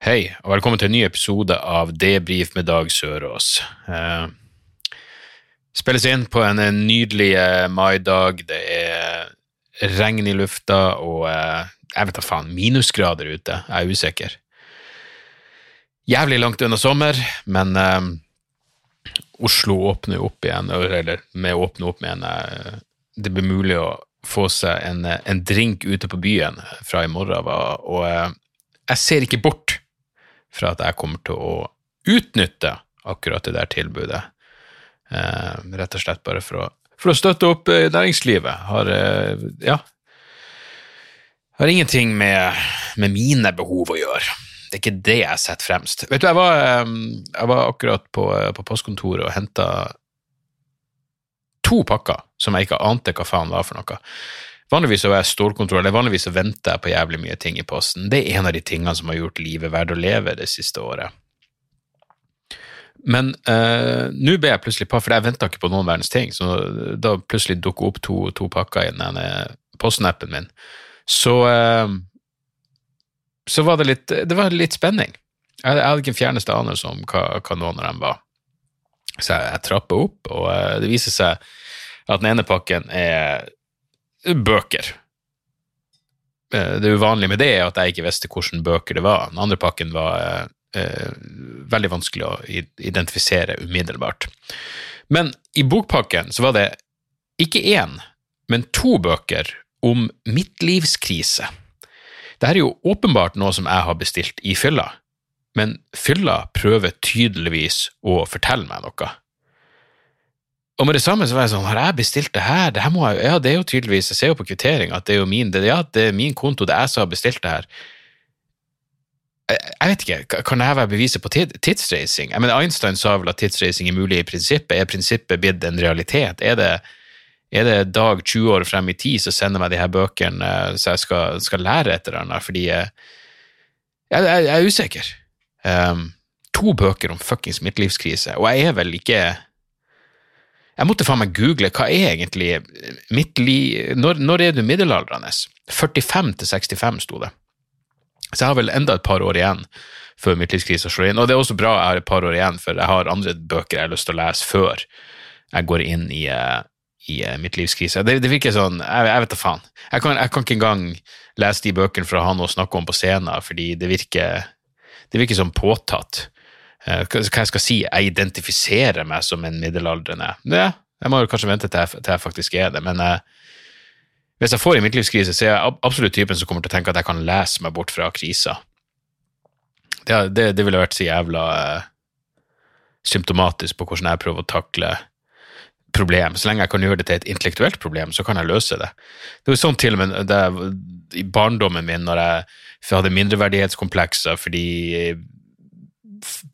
Hei, og velkommen til en ny episode av Debrif med Dag Sørås. Eh, spilles inn på en nydelig eh, maidag. Det er regn i lufta og eh, jeg vet da faen, minusgrader ute. Jeg er usikker. Jævlig langt unna sommer, men eh, Oslo åpner jo opp igjen, eller med å åpne opp med en eh, Det blir mulig å få seg en, eh, en drink ute på byen fra i morgen av, og jeg ser ikke bort fra at jeg kommer til å utnytte akkurat det der tilbudet. Eh, rett og slett bare for å, for å støtte opp eh, næringslivet. Har, eh, ja, har ingenting med, med mine behov å gjøre. Det er ikke det jeg setter fremst. Vet du, Jeg var, eh, jeg var akkurat på, på postkontoret og henta to pakker som jeg ikke ante hva faen var for noe. Vanligvis så er jeg stålkontroll, eller vanligvis så venter jeg på jævlig mye ting i posten. Det er en av de tingene som har gjort livet verdt å leve det siste året. Men eh, nå ble jeg plutselig på, for jeg venta ikke på noen verdens ting, så da plutselig dukker opp to, to pakker i den ene postappen min. Så eh, så var det litt, det var litt spenning. Jeg, jeg hadde ikke en fjerneste anelse om hva, hva noen av dem var. Så jeg, jeg trappa opp, og eh, det viser seg at den ene pakken er bøker. Eh, Det uvanlige med det er at jeg ikke visste hvilke bøker det var. Den andre pakken var eh, eh, veldig vanskelig å identifisere umiddelbart. Men i bokpakken så var det ikke én, men to bøker om midtlivskrise. Dette er jo åpenbart noe som jeg har bestilt i fylla, men fylla prøver tydeligvis å fortelle meg noe. Og med det samme så var jeg sånn, har jeg bestilt det her? Det her må jeg, ja, det er jo tydeligvis, jeg ser jo på kvittering at det er jo min, det, ja, det er min konto, det er jeg som har bestilt det her. Jeg, jeg vet ikke, kan dette være beviset på tidsreising? Jeg mener, Einstein sa vel at tidsreising er mulig i prinsippet. Er prinsippet blitt en realitet? Er det, er det dag 20 år frem i tid så sender meg de her bøkene eh, så jeg skal, skal lære et eller annet, fordi jeg, jeg, jeg, jeg er usikker. Um, to bøker om fuckings midtlivskrise, og jeg er vel ikke jeg måtte faen meg google hva er egentlig midtli... Når, når er du middelaldrende? 45 til 65 sto det. Så jeg har vel enda et par år igjen før midtlivskrisa slår inn. Og det er også bra jeg har et par år igjen, for jeg har andre bøker jeg har lyst til å lese før jeg går inn i, i eh, midtlivskrise. Det, det virker sånn Jeg, jeg vet da faen. Jeg kan, jeg kan ikke engang lese de bøkene for å ha noe å snakke om på scenen, fordi det virker, det virker som påtatt. Eh, hva jeg skal si, jeg identifiserer meg som en middelaldrende. Ja, jeg må jo kanskje vente til jeg, til jeg faktisk er det, men eh, hvis jeg får en midtlivskrise, så er jeg absolutt typen som kommer til å tenke at jeg kan lese meg bort fra krisa. Det, det, det ville vært så jævla eh, symptomatisk på hvordan jeg prøver å takle problem. Så lenge jeg kan gjøre det til et intellektuelt problem, så kan jeg løse det. Det var sånn til og med i barndommen min, når jeg hadde mindreverdighetskomplekser fordi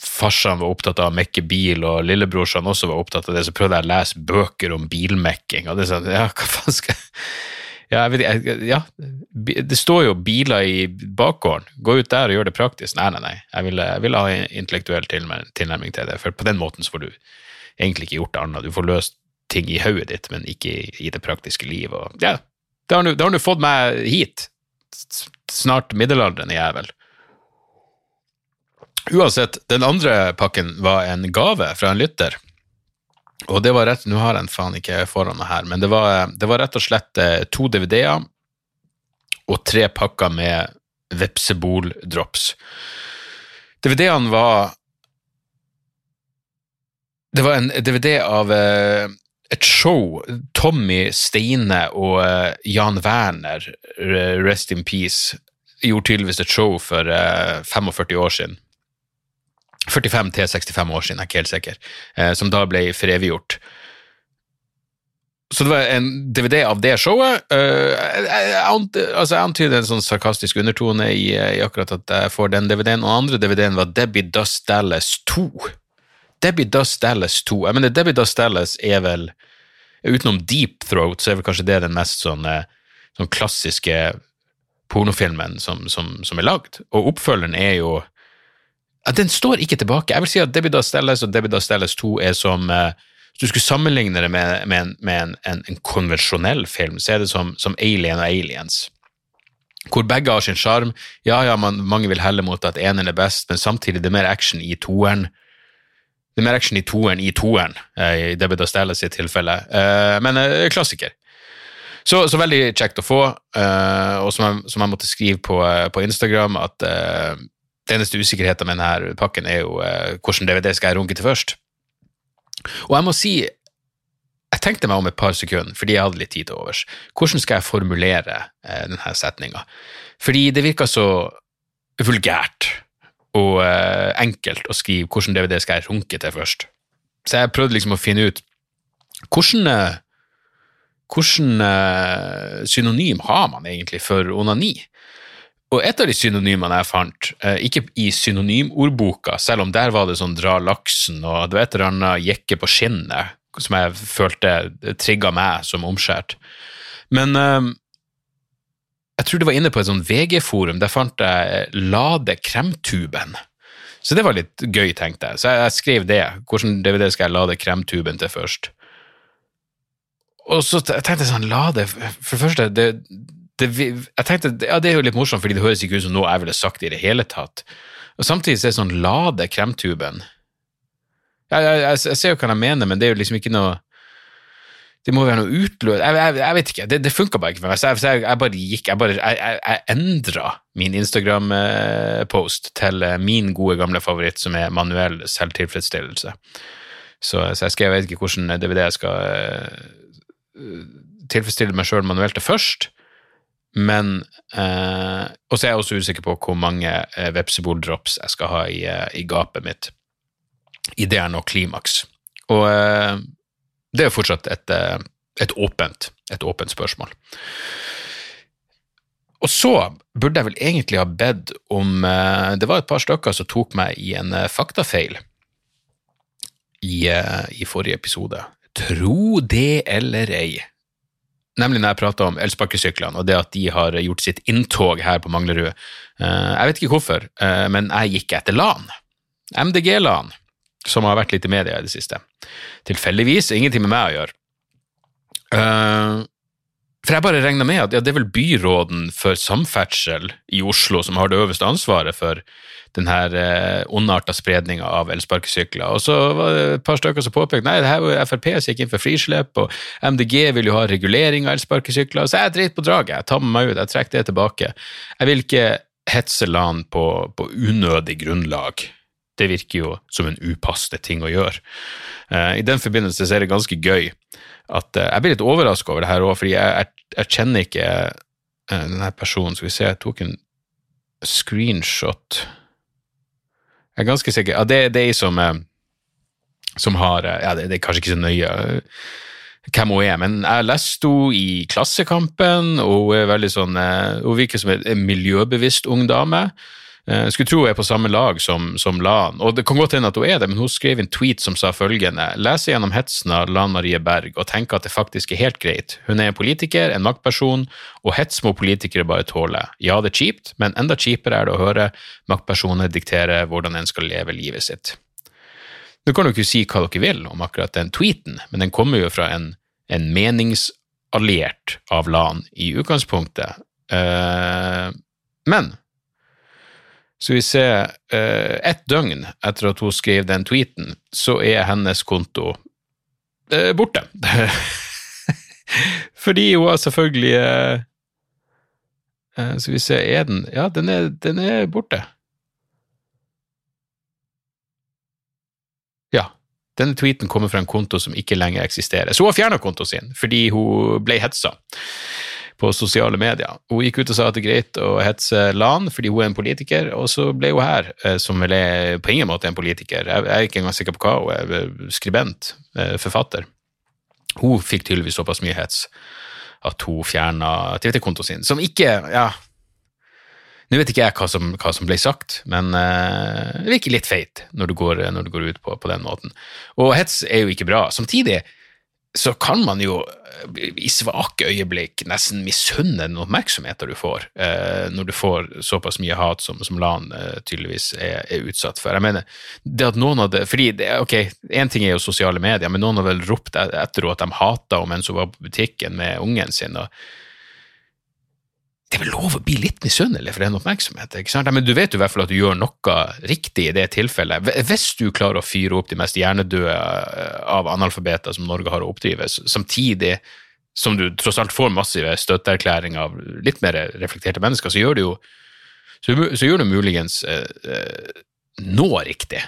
farsan var opptatt av å mekke bil, og lillebrorsan også var opptatt av det, så prøvde jeg å lese bøker om bilmekking, og det er sånn, ja, hva faen skal ja, jeg vet ja, det står jo biler i bakgården, gå ut der og gjør det praktisk. Nei, nei, nei, jeg ville, jeg ville ha intellektuell tilnærming til det, for på den måten så får du egentlig ikke gjort det annet. Du får løst ting i hodet ditt, men ikke i, det praktiske liv. Og, ja, det har du, fått meg hit. Snart middelaldrende jævel. Uansett, den andre pakken var en gave fra en lytter. Og det var rett, nå har jeg den faen ikke foran meg her, men det var, det var rett og slett eh, to DVD-er og tre pakker med Vepsebol-drops. DVD-ene var Det var en DVD av eh, et show. Tommy Steine og eh, Jan Werner, rest in peace, gjorde tydeligvis et show for eh, 45 år siden. 45 til 65 år siden, jeg er ikke helt sikker, eh, som da ble foreviggjort. så det var en DVD av det showet. Jeg, altså jeg antyder en sånn sarkastisk undertone i, akkurat at jeg får den DVD-en. Og den andre DVD-en var Debbie Does Dallas 2. Debbie Does Dallas 2. Jeg mener, Debbie Does Dallas er vel Utenom Deep Throat, så er vel kanskje det den mest sånn, sånn klassiske pornofilmen som, som, som er lagd. Og oppfølgeren er jo Den står ikke tilbake. Jeg vil si at Debbie Does og Debbie Does 2 er som uh, hvis du skulle sammenligne det med, med, en, med en, en, en, konvensjonell film, så er det som, som Alien og Aliens. Hvor begge har sin sjarm. Ja, ja, man, mange vil helle mot at eneren er best, men samtidig det er mer action i toeren. Det er mer action i toeren i toeren, eh, i Debbie Dostellas sitt tilfelle. Uh, men klassiker. Så, så, veldig kjekt å få, og som jeg, som jeg, måtte skrive på, på Instagram, at det eneste usikkerheten med denne pakken er jo hvordan DVD skal jeg runke til først. Og jeg må si, jeg tenkte meg om et par sekunder, fordi jeg hadde litt tid til overs. Hvordan skal jeg formulere eh, denne setninga? Fordi det virker så vulgært og eh, enkelt å skrive hvordan DVD skal jeg runke til først. Så jeg prøvde liksom å finne ut hvordan, eh, hvordan eh, synonym har man egentlig for onani? Og et av de synonymene jeg fant, eh, ikke i synonymordboka, selv om der var det sånn dra laksen og det var et eller annet jekke på skinnet som jeg følte trigga meg som omskjært. Men eh, jeg tror det var inne på et sånn VG-forum, der fant jeg Lade kremtuben. Så det var litt gøy, tenkte jeg. Så jeg, skrev det. Hvordan DVD skal jeg lade kremtuben til først? Og så tenkte jeg sånn, lade For det første, det, det, jeg tenkte, ja, det er jo litt morsomt, fordi det høres ikke ut som noe jeg ville sagt i det hele tatt. Og Samtidig så er det sånn lade kremtuben. Jeg, jeg, jeg, jeg, ser jo hva jeg mener, men det er jo liksom ikke noe Det må være noe utløs jeg, vet ikke, det, det funka bare ikke for meg. Så jeg, bare gikk Jeg, bare, jeg, endra min Instagram-post til eh, min gode, gamle favoritt, som er manuell selvtilfredsstillelse. Så, så jeg skrev, jeg vet ikke hvordan DVD jeg skal tilfredsstille meg sjøl manuelt først. Men eh, Og så er jeg også usikker på hvor mange eh, Vepsebol-drops jeg skal ha i, eh, i, gapet mitt i det er nå klimaks. Og eh, det er fortsatt et, eh, et, åpent, et åpent spørsmål. Og så burde jeg vel egentlig ha bedt om eh, Det var et par stykker som tok meg i en faktafeil i, i forrige episode. Tro det eller ei, Nemlig når jeg prater om elsparkesyklene og det at de har gjort sitt inntog her på Manglerud. Eh, jeg vet ikke hvorfor, eh, men jeg gikk etter LAN. MDG-LAN, som har vært litt i media i det siste. Tilfeldigvis, ingenting med meg å gjøre. For jeg bare regna med at ja, det er vel byråden for samferdsel i Oslo som har det øverste ansvaret for denne eh, ondarta spredninga av elsparkesykler. Og så var det et par stykker som påpekte nei, det her var Frp som gikk inn for frislipp, og MDG vil jo ha regulering av elsparkesykler. Så jeg driter på draget, jeg tar med meg ut, jeg trekker det tilbake. Jeg vil ikke hetse land på, på unødig grunnlag. Det virker jo som en upassende ting å gjøre. Uh, I den forbindelse så er det ganske gøy at uh, Jeg blir litt overraska over det her òg, fordi jeg, jeg, jeg, kjenner ikke uh, denne personen. Skal vi se, jeg tok en screenshot jeg er ganske sikker. Ja, det, det er ei som, eh, som har eh, Ja, det, det, er kanskje ikke så nøye eh, hvem hun er, men jeg leste henne i Klassekampen, og hun er veldig sånn Hun virker som en miljøbevisst ung dame. Jeg skulle tro hun er på samme lag som, som Lan, og det kan godt hende at hun er det, men hun skrev en tweet som sa følgende Leser gjennom hetsen av Lan Marie Berg og tenker at det faktisk er helt greit. Hun er en politiker, en maktperson, og hets må politikere bare tåle. Ja, det er kjipt, men enda kjipere er det å høre maktpersoner diktere hvordan en skal leve livet sitt. Nå kan du ikke si hva dere vil om akkurat den tweeten, men den kommer jo fra en, en meningsalliert av Lan i utgangspunktet. Uh, men så vi ser eh, ett døgn etter at hun skrev den tweeten, så er hennes konto eh, borte. Fordi hun har selvfølgelig eh, eh, Så vi ser, er den Ja, den er, den er borte. Ja. Denne tweeten kommer fra en konto som ikke lenger eksisterer. Så hun har fjerna kontoen sin fordi hun ble hetsa på sosiale medier. Hun gikk ut og sa at det er greit å hetse LAN fordi hun er en politiker, og så ble hun her, eh, som vel er på ingen måte en politiker. Jeg er ikke engang sikker på hva hun er. Eh, skribent, eh, forfatter. Hun fikk tydeligvis såpass mye hets at hun fjerna Twitter-kontoen sin, som ikke Ja, nå vet ikke jeg hva som, hva som ble sagt, men uh, det virker litt feit når du går, når du går ut på, på, den måten. Og hets er jo ikke bra. Samtidig så kan man jo eh, i svake øyeblikk nesten misunne den oppmerksomheten du får, eh, når du får såpass mye hat som, som Lan eh, tydeligvis er, er, utsatt for. Jeg mener, det at noen hadde, fordi det, ok, Én ting er jo sosiale medier, men noen har vel ropt etter henne at de hata henne mens hun var på butikken med ungen sin. og det er vel lov å bli litt misunnelig for den oppmerksomheten. ikke sant? Men du vet jo i hvert fall at du gjør noe riktig i det tilfellet. Hvis du klarer å fyre opp de mest hjernedøde eh, av analfabeter som Norge har å oppdrive, samtidig som du tross alt får massive støtteerklæringer av litt mer reflekterte mennesker, så gjør du jo så, så gjør du muligens eh, eh, noe riktig.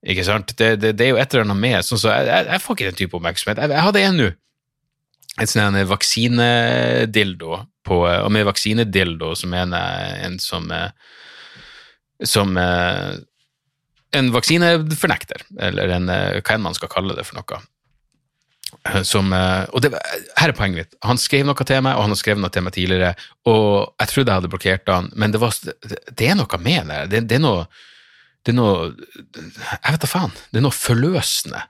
Ikke sant? Det, det, det, er jo et eller annet med sånn så jeg, jeg, jeg får ikke den type oppmerksomhet. Jeg, jeg hadde en nå en sånn vaksinedildo på Og med vaksinedildo så mener jeg en som som en vaksinefornekter, eller en, hva enn man skal kalle det for noe. Som, og det, her er poenget mitt. Han skrev noe til meg, og han har skrevet noe til meg tidligere, og jeg trodde jeg hadde blokkert han, men det, var, det er noe med det. Det, det er noe det er noe Jeg vet da faen. Det er noe forløsende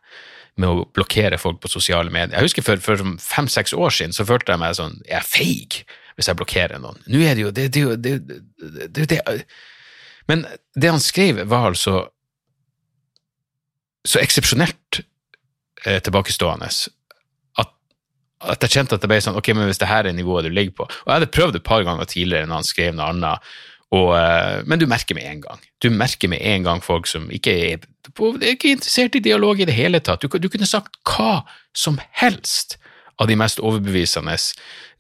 med å blokkere folk på sosiale medier. Jeg husker For, for fem-seks år siden så følte jeg meg sånn Jeg er feig hvis jeg blokkerer noen. Nå er det jo det, det, det, det, det, Men det han skrev, var altså så eksepsjonelt eh, tilbakestående at, at jeg kjente at det ble sånn Ok, men hvis det her er nivået du ligger på Og jeg hadde prøvd et par ganger tidligere når han skrev noe annet og, eh, men du merker med en gang. Du merker med en gang folk som ikke er, ikke interessert i dialog i det hele tatt. Du, du, kunne sagt hva som helst av de mest overbevisende.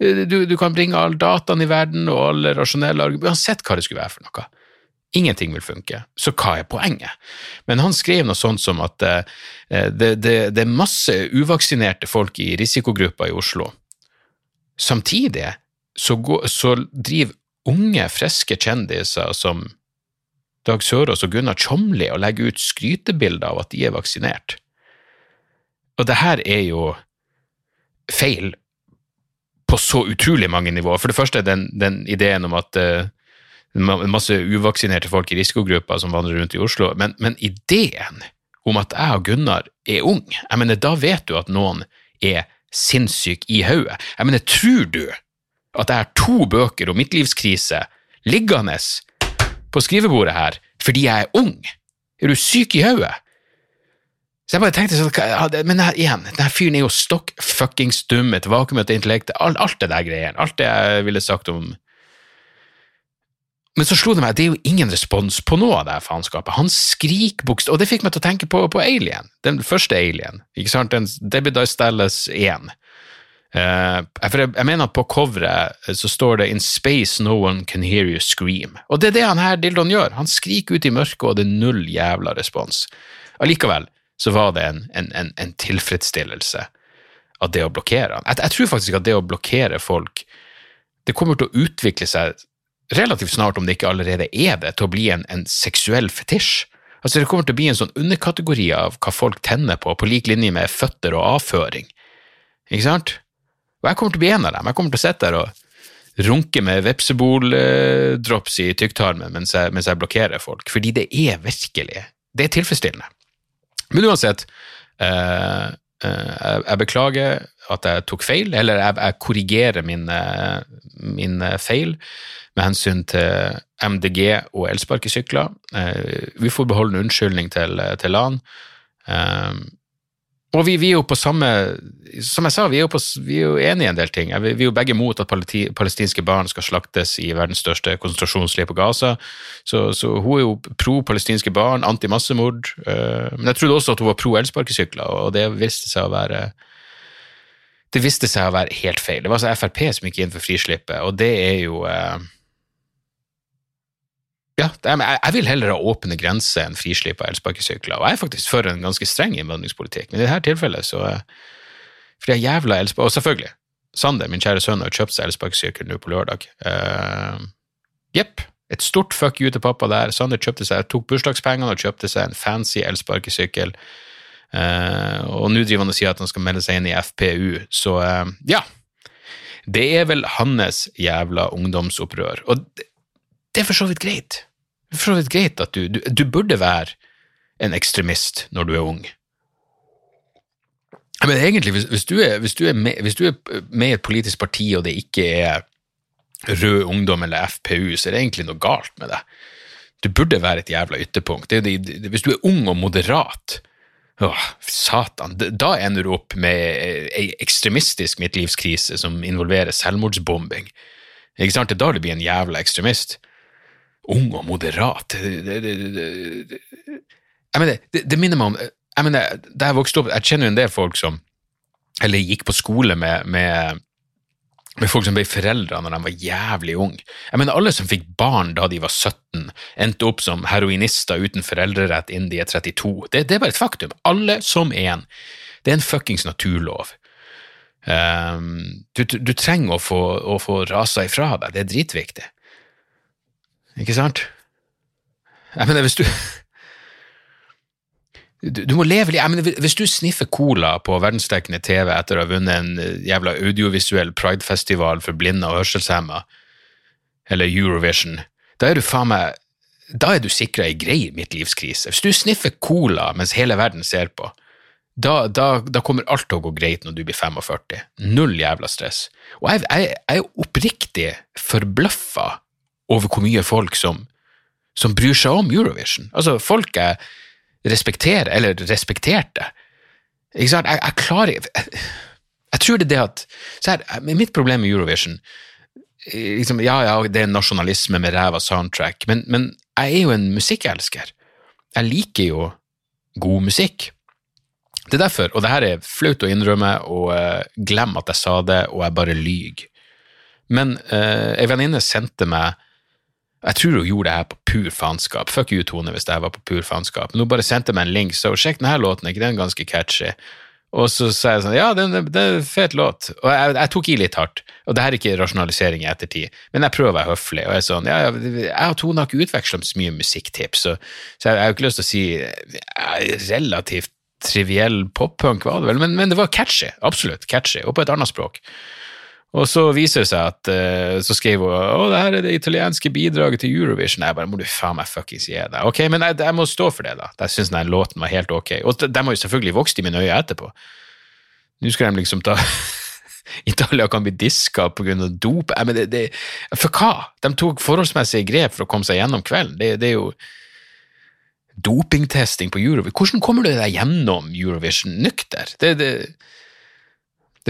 Eh, du, du kan bringe all dataen i verden og alle rasjonelle argumenter, uansett hva det skulle være for noe. Ingenting vil funke. Så hva er poenget? Men han skrev noe sånt som at uh, det, det, det, er masse uvaksinerte folk i risikogrupper i Oslo. Samtidig så, går, så driver unge, friske kjendiser som Dag Sørås og Gunnar Tjomli og legge ut skrytebilder av at de er vaksinert. Og det her er jo feil på så utrolig mange nivåer. For det første den, den ideen om at uh, masse uvaksinerte folk i risikogrupper som vandrer rundt i Oslo, men, men, ideen om at jeg og Gunnar er ung, jeg mener, da vet du at noen er sinnssyk i hodet. Jeg mener, tror du at jeg har to bøker om midtlivskrise liggende på skrivebordet her fordi jeg er ung. Er du syk i hodet? Så jeg bare tenkte sånn, Men igjen, denne fyren er jo stokk fuckings dum, et vakuumete intellekt, alt, alt, det der greiene. Alt det jeg ville sagt om Men så slo det meg det er jo ingen respons på noe av det faenskapet. Han skriker bokstav... Og det fikk meg til å tenke på, på Alien, den første Alien. ikke sant, Debbie Dice Dallas 1. Uh, for jeg, jeg, mener at på coveret eh, så står det 'In space no one can hear you scream'. Og det er det han her dildoen gjør. Han skriker ut i mørket, og det er null jævla respons. Allikevel så var det en, en, en, en tilfredsstillelse av det å blokkere han. Jeg, jeg, tror faktisk at det å blokkere folk, det kommer til å utvikle seg relativt snart, om det ikke allerede er det, til å bli en, en seksuell fetisj. Altså Det kommer til å bli en sånn underkategori av hva folk tenner på, på lik linje med føtter og avføring. Ikke sant? Og jeg kommer til å bli en av dem. Jeg kommer til å sitte der og runke med vepsebol-drops i tykktarmen mens, mens, jeg blokkerer folk, fordi det er virkelig Det er tilfredsstillende. Men uansett, eh, eh, jeg beklager at jeg tok feil, eller jeg, jeg korrigerer min, min, feil med hensyn til MDG og elsparkesykler. Eh, en unnskyldning til, til LAN. Eh, og vi, vi, er jo på samme Som jeg sa, vi er jo, på, vi er jo enige i en del ting. Vi, er jo begge mot at palestinske barn skal slaktes i verdens største konsentrasjonsleir på Gaza. Så, så, hun er jo pro-palestinske barn, anti-massemord. Uh, men jeg trodde også at hun var pro-elsparkesykler, og det viste seg å være det viste seg å være helt feil. Det var altså Frp som gikk inn for frislippet, og det er jo uh, ja, jeg vil heller ha åpne grenser enn frislipp av elsparkesykler. Og jeg er faktisk for en ganske streng innvandringspolitikk, men i dette tilfellet så For de jævla elspark... Og selvfølgelig, Sander, min kjære sønn, har kjøpt seg elsparkesykkel nå på lørdag. Jepp. Uh, et stort fuck you til pappa der. Sander kjøpte seg, tok bursdagspengene og kjøpte seg en fancy elsparkesykkel. Uh, og nå driver han og sier at han skal melde seg inn i FPU, så uh, ja. Det er vel hans jævla ungdomsopprør. Og det, det er for så vidt greit. For så vidt greit at du, du, du burde være en ekstremist når du er ung. Men egentlig, hvis, hvis, du er, hvis, du med, hvis, du er, med, i et politisk parti, og det ikke er Rød Ungdom eller FPU, så er det egentlig noe galt med det. Du burde være et jævla ytterpunkt. Det, det, hvis du er ung og moderat, åh, satan, da ender du opp med ei ekstremistisk midtlivskrise som involverer selvmordsbombing. Ikke sant? Det er da du blir en jævla ekstremist. Ung og moderat jeg mener, det, minner meg om jeg mener, Da jeg vokste opp, jeg kjenner jo en del folk som eller gikk på skole med, med, med folk som ble foreldre når de var jævlig unge. Jeg mener, alle som fikk barn da de var 17, endte opp som heroinister uten foreldrerett innen de er 32. Det, det er bare et faktum. Alle som én. Det er en fuckings naturlov. Um, du, du, du, trenger å få, å få rasa ifra deg, det er dritviktig. Ikke sant? Jeg mener, hvis du du, du, må leve litt mener, Hvis du sniffer cola på verdensdekkende TV etter å ha vunnet en eh, jævla audiovisuell pridefestival for blinde og hørselshemma, eller Eurovision, da er du faen meg da er du sikra ei grei midtlivskrise. Hvis du sniffer cola mens hele verden ser på, da, da, da, kommer alt til å gå greit når du blir 45. Null jævla stress. Og jeg, jeg, jeg er oppriktig forbløffa over hvor mye folk som, som bryr seg om Eurovision. Altså, folk jeg respekterer, eller respekterte. Ikke sant? Jeg, jeg klarer jeg, jeg, tror det er det at her, Mitt problem med Eurovision liksom, Ja, ja, det er nasjonalisme med ræva soundtrack, men, men jeg er jo en musikkelsker. Jeg liker jo god musikk. Det er derfor, og det her er flaut å innrømme, og uh, glem at jeg sa det, og jeg bare lyver. Men uh, ei venninne sendte meg jeg tror hun gjorde det her på pur faenskap. Fuck you, Tone, hvis det var på pur faenskap. Men hun bare sendte meg en link, så sjekk denne låten, ikke den ganske catchy? Og så sa jeg sånn, ja, det, er en fet låt. Og jeg, jeg, tok i litt hardt. Og det her er ikke rasjonalisering i ettertid, men jeg prøver å være høflig. Og jeg er sånn, ja, jeg og Tone har ikke utveksla så mye musikktips, så, så jeg, jeg, har ikke lyst til å si ja, relativt triviell poppunk, var det vel, men, men det var catchy. Absolutt catchy, og på et annet språk. Og så viser det seg at uh, så skrev hun å, det her er det italienske bidraget til Eurovision. Jeg bare må du faen meg fuckings gi deg. Ok, men jeg, jeg, må stå for det, da. Jeg syns den låten var helt ok. Og de har jo selvfølgelig vokst i mine øyne etterpå. Nå skal de liksom ta Italia kan bli diska pga. dop. Men det, det, for hva? De tok forholdsmessige grep for å komme seg gjennom kvelden. Det, det er jo dopingtesting på Eurovision. Hvordan kommer du deg gjennom Eurovision nykter? Det, det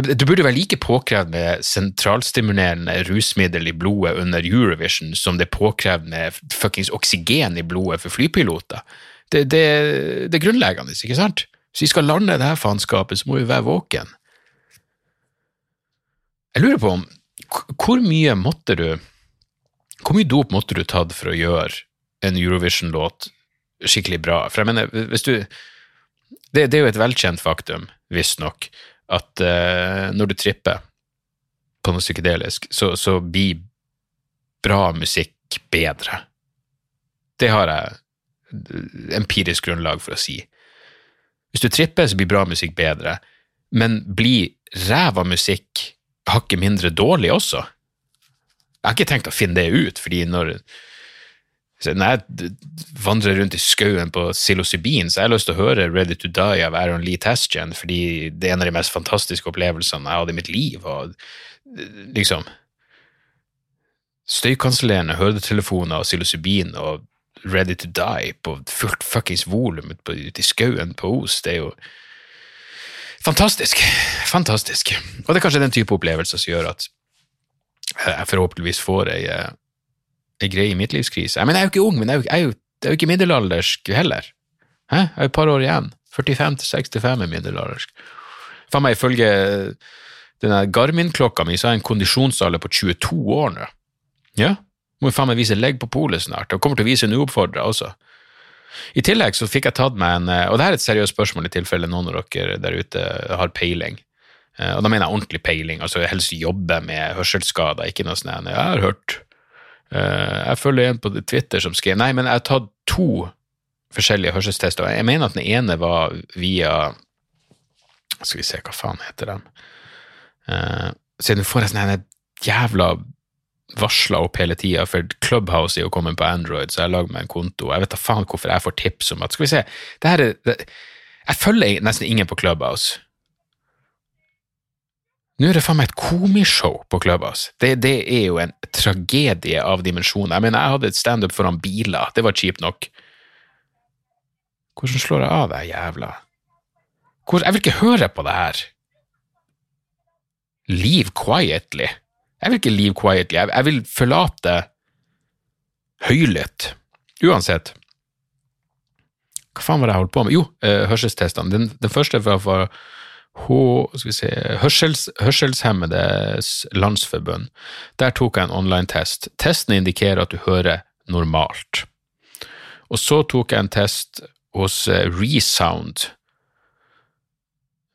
det, burde være like påkrevd med sentralstimulerende rusmiddel i blodet under Eurovision som det er påkrevd med fuckings oksygen i blodet for flypiloter. Det, det, det, er grunnleggende, ikke sant? Hvis vi skal lande det her faenskapet, så må vi være våken. Jeg lurer på om hvor mye måtte du Hvor mye dop måtte du tatt for å gjøre en Eurovision-låt skikkelig bra? For jeg mener, hvis du det, det er jo et velkjent faktum, visstnok, at uh, når du tripper på noe psykedelisk, så, så, blir bra musikk bedre. Det har jeg empirisk grunnlag for å si. Hvis du tripper, så blir bra musikk bedre, men blir ræva musikk hakket mindre dårlig også? Jeg har ikke tenkt å finne det ut, fordi når når jeg vandrer rundt i skauen på psilocybin, så jeg har jeg lyst til å høre Ready to Die av Aaron Lee Tasjan, fordi det er en av de mest fantastiske opplevelsene jeg hadde i mitt liv. og liksom Støykansellerende høretelefoner og psilocybin og Ready to Die på fullt fuckings volum ute i skauen på Os, det er jo fantastisk. Fantastisk. Og det er kanskje den type opplevelser som gjør at jeg forhåpentligvis får ei eh, greie midtlivskrise. Men jeg er jo ikke ung, men jeg er jo, jeg er jo, jeg ikke middelaldersk heller. Hæ? Jeg er et par år igjen. 45 til 65 er middelaldersk. Faen meg, ifølge denne Garmin-klokka mi, så har jeg en kondisjonsalder på 22 år nå. Ja, må jo faen meg vise legg på polet snart, og kommer til å vise en uoppfordra også. I tillegg så fikk jeg tatt meg en Og det her er et seriøst spørsmål i tilfelle noen av dere der ute har peiling. Og da mener jeg ordentlig peiling, altså helst jobbe med hørselsskader, ikke noe sånt. Jeg har hørt Eh, jeg følger en på Twitter som skrev Nei, men jeg har tatt to forskjellige hørselstester. Jeg mener at den ene var via Skal vi se, hva faen heter den? Uh, så nå får jeg sånn jævla varsler opp hele tida, for Clubhouse er jo kommet på Android, så jeg lager meg en konto. Jeg vet da faen hvorfor jeg får tips om at Skal vi se, det her er det, Jeg følger nesten ingen på Clubhouse. Nå er det faen meg et komishow på Clubhouse. Det, det er jo en tragedie av dimensjoner. Jeg mener, jeg hadde et standup foran biler, det var kjipt nok. Hvordan slår jeg av deg, jævla Hvor, Jeg vil ikke høre på det her. Leave quietly. Jeg vil ikke leave quietly, jeg, jeg vil forlate høylytt. Uansett. Hva faen var det jeg holdt på med? Jo, uh, hørselstestene. Den, den, første var fra Se, Hørsels, Hørselshemmedes Landsforbund. Der tok jeg en online-test. Testen indikerer at du hører normalt. Og så tok jeg en test hos uh, Resound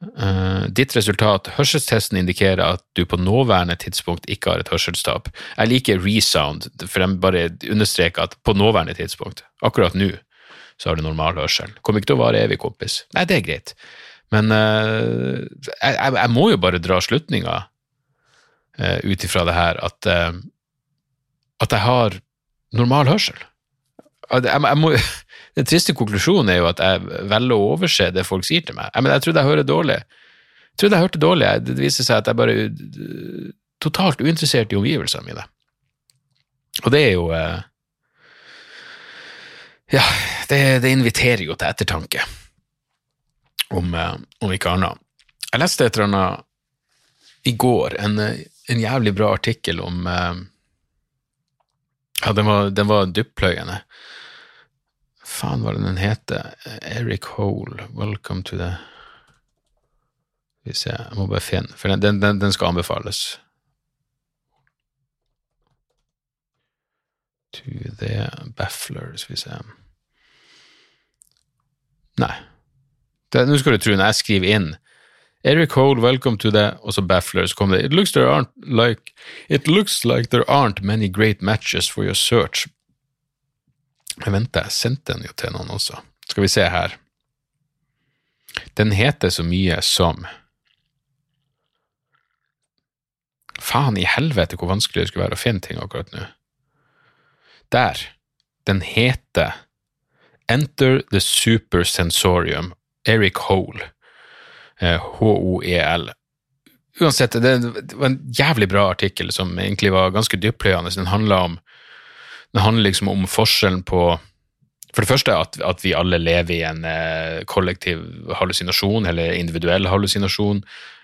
Uh, ditt resultat, hørselstesten indikerer at du på nåværende tidspunkt ikke har et hørselstap. Jeg liker resound, for de bare understreker at på nåværende tidspunkt, akkurat nå, så har du normal hørsel. Kommer ikke til å vare evig, kompis. Nei, det er greit. Men uh, jeg, jeg, må jo bare dra slutninga uh, ut ifra det her at, at jeg har normal hørsel. Jeg, jeg må den triste konklusjonen er jo at jeg velger å overse det folk sier til meg. Jeg, men jeg trodde jeg hører dårlig. Jeg trodde jeg hørte dårlig. Det viser seg at jeg bare er totalt uinteressert i omgivelsene mine. Og det er jo eh, Ja, det, det, inviterer jo til ettertanke, om, eh, om ikke annet. Jeg leste et eller annet i går, en, en jævlig bra artikkel om eh, Ja, den var, den var dyppløyende. faen det den heter? Eric Hole, Welcome to the vi se, jeg må bare finne For den, den, den skal anbefales. To the Baffler, skal vi se Nei. Nå skal du tro, når jeg skriver inn Eric Hole, welcome to the Og så Baffler, så kommer det It looks, there aren't like, it looks like there aren't many great matches for your search, jeg venter, jeg sendte den jo til noen også. Skal vi se her. Den heter så mye som Faen i helvete hvor vanskelig det skulle være å finne ting akkurat nå. Der. Den heter Enter the Super Sensorium, Eric Hole. H-O-E-L. Uansett, det var en jævlig bra artikkel som egentlig var ganske dyptpløyende. Den handla om den handler liksom om forskjellen på For det første at, at vi alle lever i en eh, kollektiv hallusinasjon, eller individuell hallusinasjon.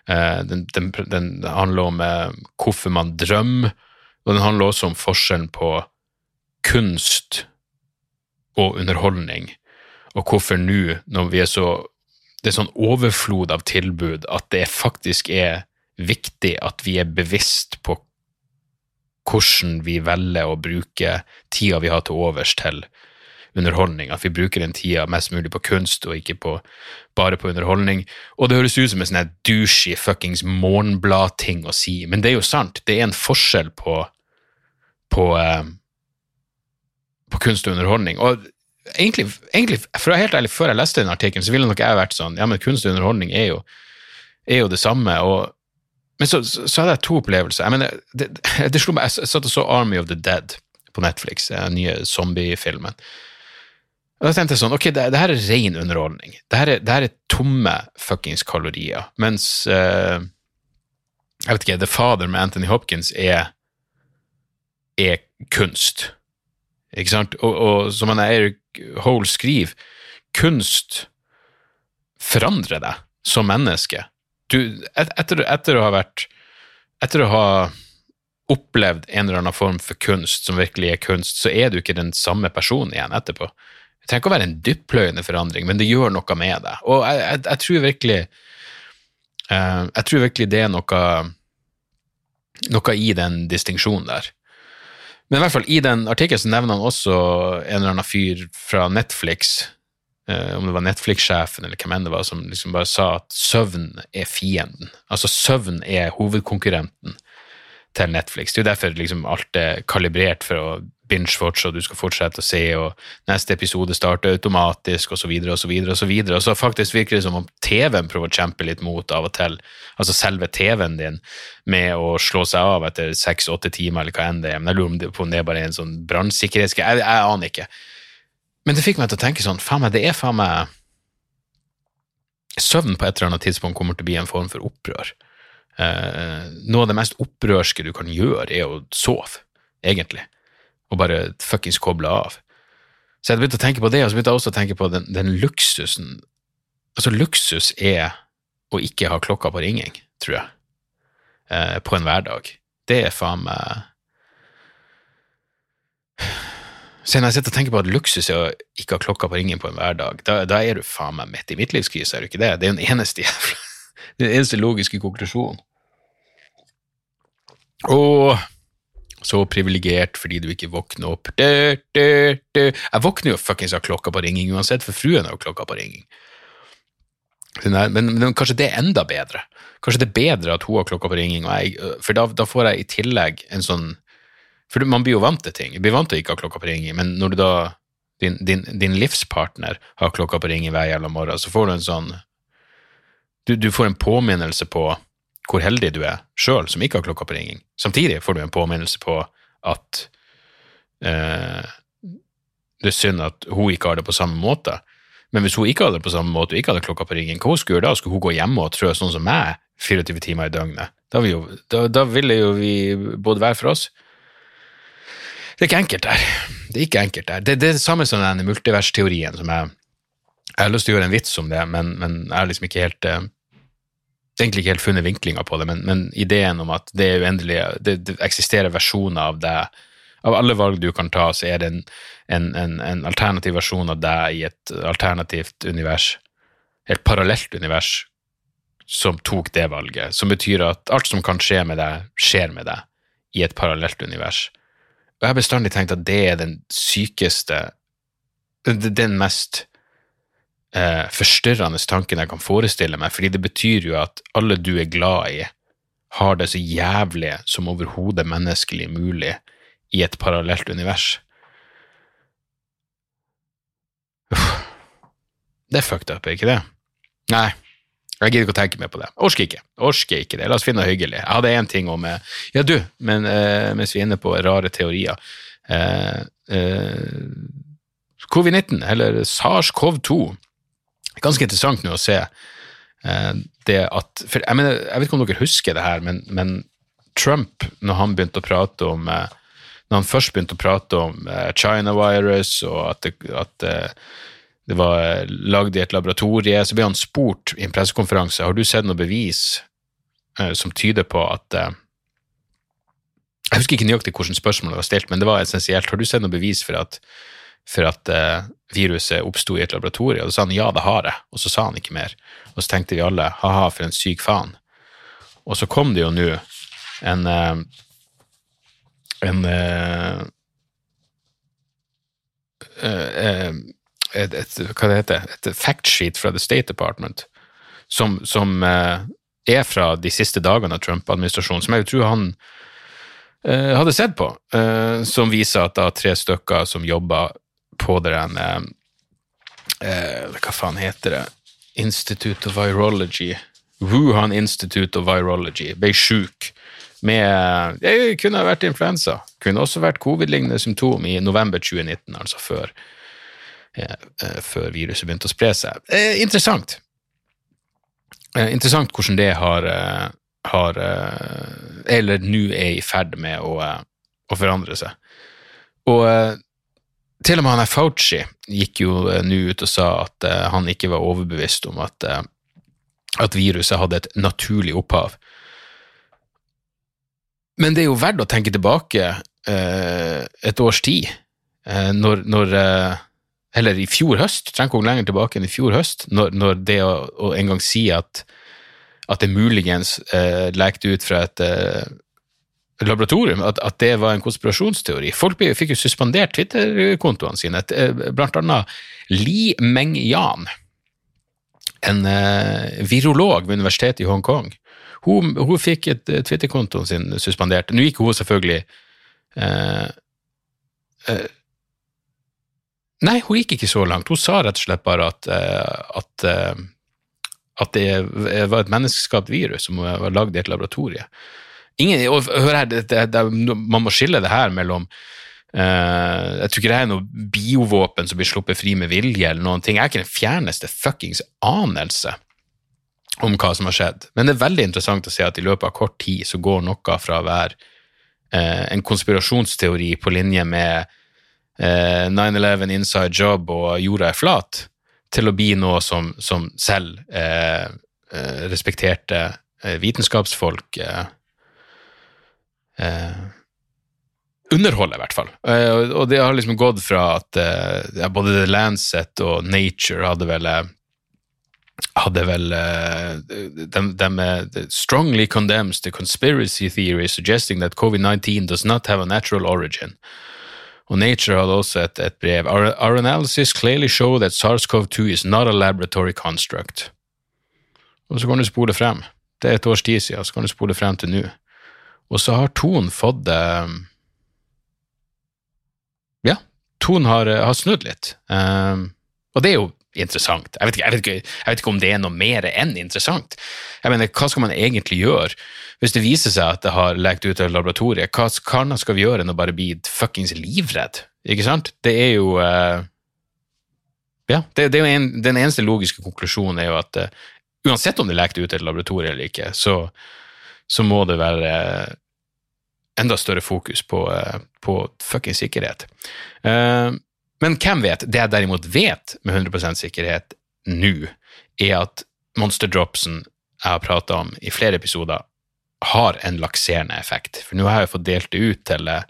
Eh, den, den, den, handler om eh, hvorfor man drømmer, og den handler også om forskjellen på kunst og underholdning, og hvorfor nå, når vi er så det er sånn overflod av tilbud at det faktisk er viktig at vi er bevisst på hvordan vi velger å bruke tida vi har til overs til underholdning. At vi bruker den tida mest mulig på kunst og ikke på, bare på underholdning. Og det høres ut som en sånn douchey fuckings morgenblad-ting å si, men det er jo sant. Det er en forskjell på, på, eh, på kunst og underholdning. Og egentlig, egentlig, for å være helt ærlig, før jeg leste den artikkelen, så ville nok jeg vært sånn ja, men kunst og underholdning er jo, er jo det samme. og men så, så, så, hadde jeg to opplevelser. Jeg mener, det, det slo meg, Jeg satt og så Army of the Dead på Netflix, den nye zombiefilmen. Og Da tenkte jeg sånn, ok, det, det her er ren underholdning. Det her er, det her er tomme fuckings kalorier. Mens uh, jeg vet ikke, The Father med Anthony Hopkins er, er kunst. Ikke sant? Og, og som han Eric Hole skriver, kunst forandrer deg som menneske du, etter, etter, å ha vært Etter å ha opplevd en eller annen form for kunst som virkelig er kunst, så er du ikke den samme personen igjen etterpå. Det trenger ikke å være en dyppløyende forandring, men det gjør noe med deg. Og jeg, jeg, jeg tror virkelig uh, Jeg tror virkelig det er noe, noe i den distinksjonen der. Men i hvert fall i den artikkelen nevner han også en eller annen fyr fra Netflix Eh, om det var Netflix-sjefen eller hvem enn det var, som liksom bare sa at søvn er fienden. Altså søvn er hovedkonkurrenten til Netflix. Det er jo derfor liksom alt er kalibrert for å binge-watch, og du skal fortsette å se, og neste episode starter automatisk, og så videre, og så videre, og så videre. Og så faktisk virker det som om TV-en prøver å kjempe litt mot av og til, altså selve TV-en din, med å slå seg av etter seks-åtte timer, eller hva enn det er. Men jeg lurer på om det er bare en sånn brannsikkerhetsgreie. Jeg, jeg aner ikke. Men det fikk meg til å tenke sånn, faen meg, det er faen meg Søvn på et eller annet tidspunkt kommer til å bli en form for opprør. Eh, noe av det mest opprørske du kan gjøre, er å sove, egentlig og bare fuckings koble av. Så jeg begynte å tenke på det, og så begynte jeg også å tenke på den, den luksusen Altså, luksus er å ikke ha klokka på ringing, tror jeg, eh, på en hverdag. Det er faen meg Så når jeg sitter og tenker på at luksus er å ikke ha klokka på ringen på en hverdag, da, da er du faen meg midt i midtlivskrise, er du ikke det? Det er den eneste jævla Den eneste logiske konklusjonen. Og så privilegert fordi du ikke våkner opp. Du, du, du. Jeg våkner jo fuckings av klokka på ringing uansett, for fruen har jo klokka på ringing. Men, men, men, kanskje det er enda bedre. Kanskje det er bedre at hun har klokka på ringing, jeg, for da, da, får jeg i tillegg en sånn For man blir jo vant til ting. Jeg blir vant til å ikke ha klokka på ringing, men når du da din, din, din livspartner har klokka på ringing hver jævla morgen, så får du en sånn du, du får en påminnelse på hvor heldig du er sjøl som ikke har klokka på ringing. Samtidig får du en påminnelse på at eh, det er synd at hun ikke har det på samme måte. Men hvis hun ikke hadde det på samme måte og ikke hadde klokka på ringing, hva hun skulle gjøre da? Skulle hun gå hjemme og trø sånn som meg 24 timer i døgnet? Da, vi jo, da, da ville jo vi både være for oss Det er ikke enkelt der. Det er ikke enkelt der. Det, det er det samme som den multiversteorien som jeg Jeg har lyst til å gjøre en vits om det, men, men jeg er liksom ikke helt eh, egentlig ikke helt funnet vinklinga på det, men, men, ideen om at det er uendelig, det, det, eksisterer versjoner av deg. Av alle valg du kan ta, så er det en, en, en, en alternativ versjon av deg i et alternativt univers, et parallelt univers, som tok det valget. Som betyr at alt som kan skje med deg, skjer med deg i et parallelt univers. Og jeg har bestandig tenkt at det er den sykeste Den mest eh, forstyrrende tanken jeg kan forestille meg, fordi det betyr jo at alle du er glad i, har det så jævlig som overhodet menneskelig mulig i et parallelt univers. Uff. Det er fucked up, er ikke det? Nei, jeg gidder ikke å tenke mer på det. Orsker ikke. Orsker ikke det. La oss finne det hyggelig. Jeg hadde én ting om eh, Ja, du, men eh, mens vi er inne på rare teorier eh, eh, Covid-19, eller SARS-CoV-2 ganske interessant nå å se eh, det at for jeg, mener, jeg, vet ikke om dere husker det her, men, men Trump, når han begynte å prate om eh, Når han først begynte å prate om eh, China virus, og at det, at det var lagd i et laboratorie, så ble han spurt i en pressekonferanse har du sett noe bevis som tyder på at Jeg husker ikke nøyaktig hvordan spørsmålet var stilt, men det var essensielt. Har du sett noe bevis for at for at eh, viruset oppsto i et laboratorium. Og da sa han ja, det har jeg, og så sa han ikke mer. Og så tenkte vi alle ha-ha, for en syk faen. Og så kom det jo nå en eh, en eh, eh, et, et, hva det heter, et factsheet fra The State Department som, som er fra de siste dagene av Trump-administrasjonen, som jeg tror han hadde sett på, som viser at er tre stykker som jobber på det der eh, Hva faen heter det? Institute of Virology. Wuhan Institute of Virology ble sjuk Det kunne ha vært influensa. Kunne også vært covid-lignende symptom i november 2019, altså før, eh, eh, før viruset begynte å spre seg. Eh, interessant. Eh, interessant hvordan det har, eh, har Eller nå er i ferd med å, å forandre seg. Og til og med han Fauci gikk jo uh, nå ut og sa at uh, han ikke var overbevist om at, uh, at, viruset hadde et naturlig opphav. Men det er jo verdt å tenke tilbake et års tid, når, når Eller i fjor høst, trenger ikke gå lenger tilbake enn i fjor høst, når, når det å, å, en gang si at, at det muligens lekte ut fra et laboratorium at, at, det var en konspirasjonsteori. Folk fikk jo suspendert Twitter-kontoene sine. Eh, blant annet Li Meng-Yan, en uh, virolog ved universitetet i Hongkong. Hun, hun fikk et uh, Twitter-kontoen sin suspendert. Nå gikk hun selvfølgelig uh, uh, Nei, hun gikk ikke så langt. Hun sa rett og slett bare at, eh, at, eh, at det var et menneskeskapt virus som var lagd i et laboratorie. Ingen, og hør her, det, det, det, Man må skille det her mellom Uh, jeg tror ikke det er noe biovåpen som blir sluppet fri med vilje, eller noen ting. Jeg har ikke den fjerneste fuckings anelse om hva som har skjedd. Men det er veldig interessant å se at i løpet av kort tid så går noe fra å være uh, en konspirasjonsteori på linje med uh, 9-11 inside job og jorda er flat, til å bli noe som, som selv respekterte vitenskapsfolk underholder, i hvert fall. Uh, og det har liksom gått fra at uh, både The Lancet og Nature hadde vel uh, hadde vel de, de, strongly condemns the conspiracy theory suggesting that COVID-19 does not have a natural origin. Og Nature hadde også et, et brev. Our, our, analysis clearly show that SARS-CoV-2 is not a laboratory construct. Og så kan du spole frem. Det er et års tid siden, så kan du spole frem til nå. Og så har Ton fått Ja, tonen har, eh, har snudd litt. Um, og det er jo interessant. Jeg vet, ikke, jeg, vet ikke, jeg vet, ikke, om det er noe mer enn interessant. Jeg mener, Hva skal man egentlig gjøre hvis det viser seg at det har lekt ut av laboratoriet? Hva Karna skal vi gjøre enn å bare bli fuckings livredd? Ikke sant? Det er jo uh, Ja, det, det er jo en, den eneste logiske konklusjonen er jo at uh, uansett om det lekte ut et laboratorium eller ikke, så, så må det være enda større fokus på, på fuckings sikkerhet. Eh, men hvem vet? Det jeg derimot vet med 100 sikkerhet nå, er at monsterdropsen jeg har prata om i flere episoder, har en lakserende effekt. For nå har jeg fått delt det ut til eh,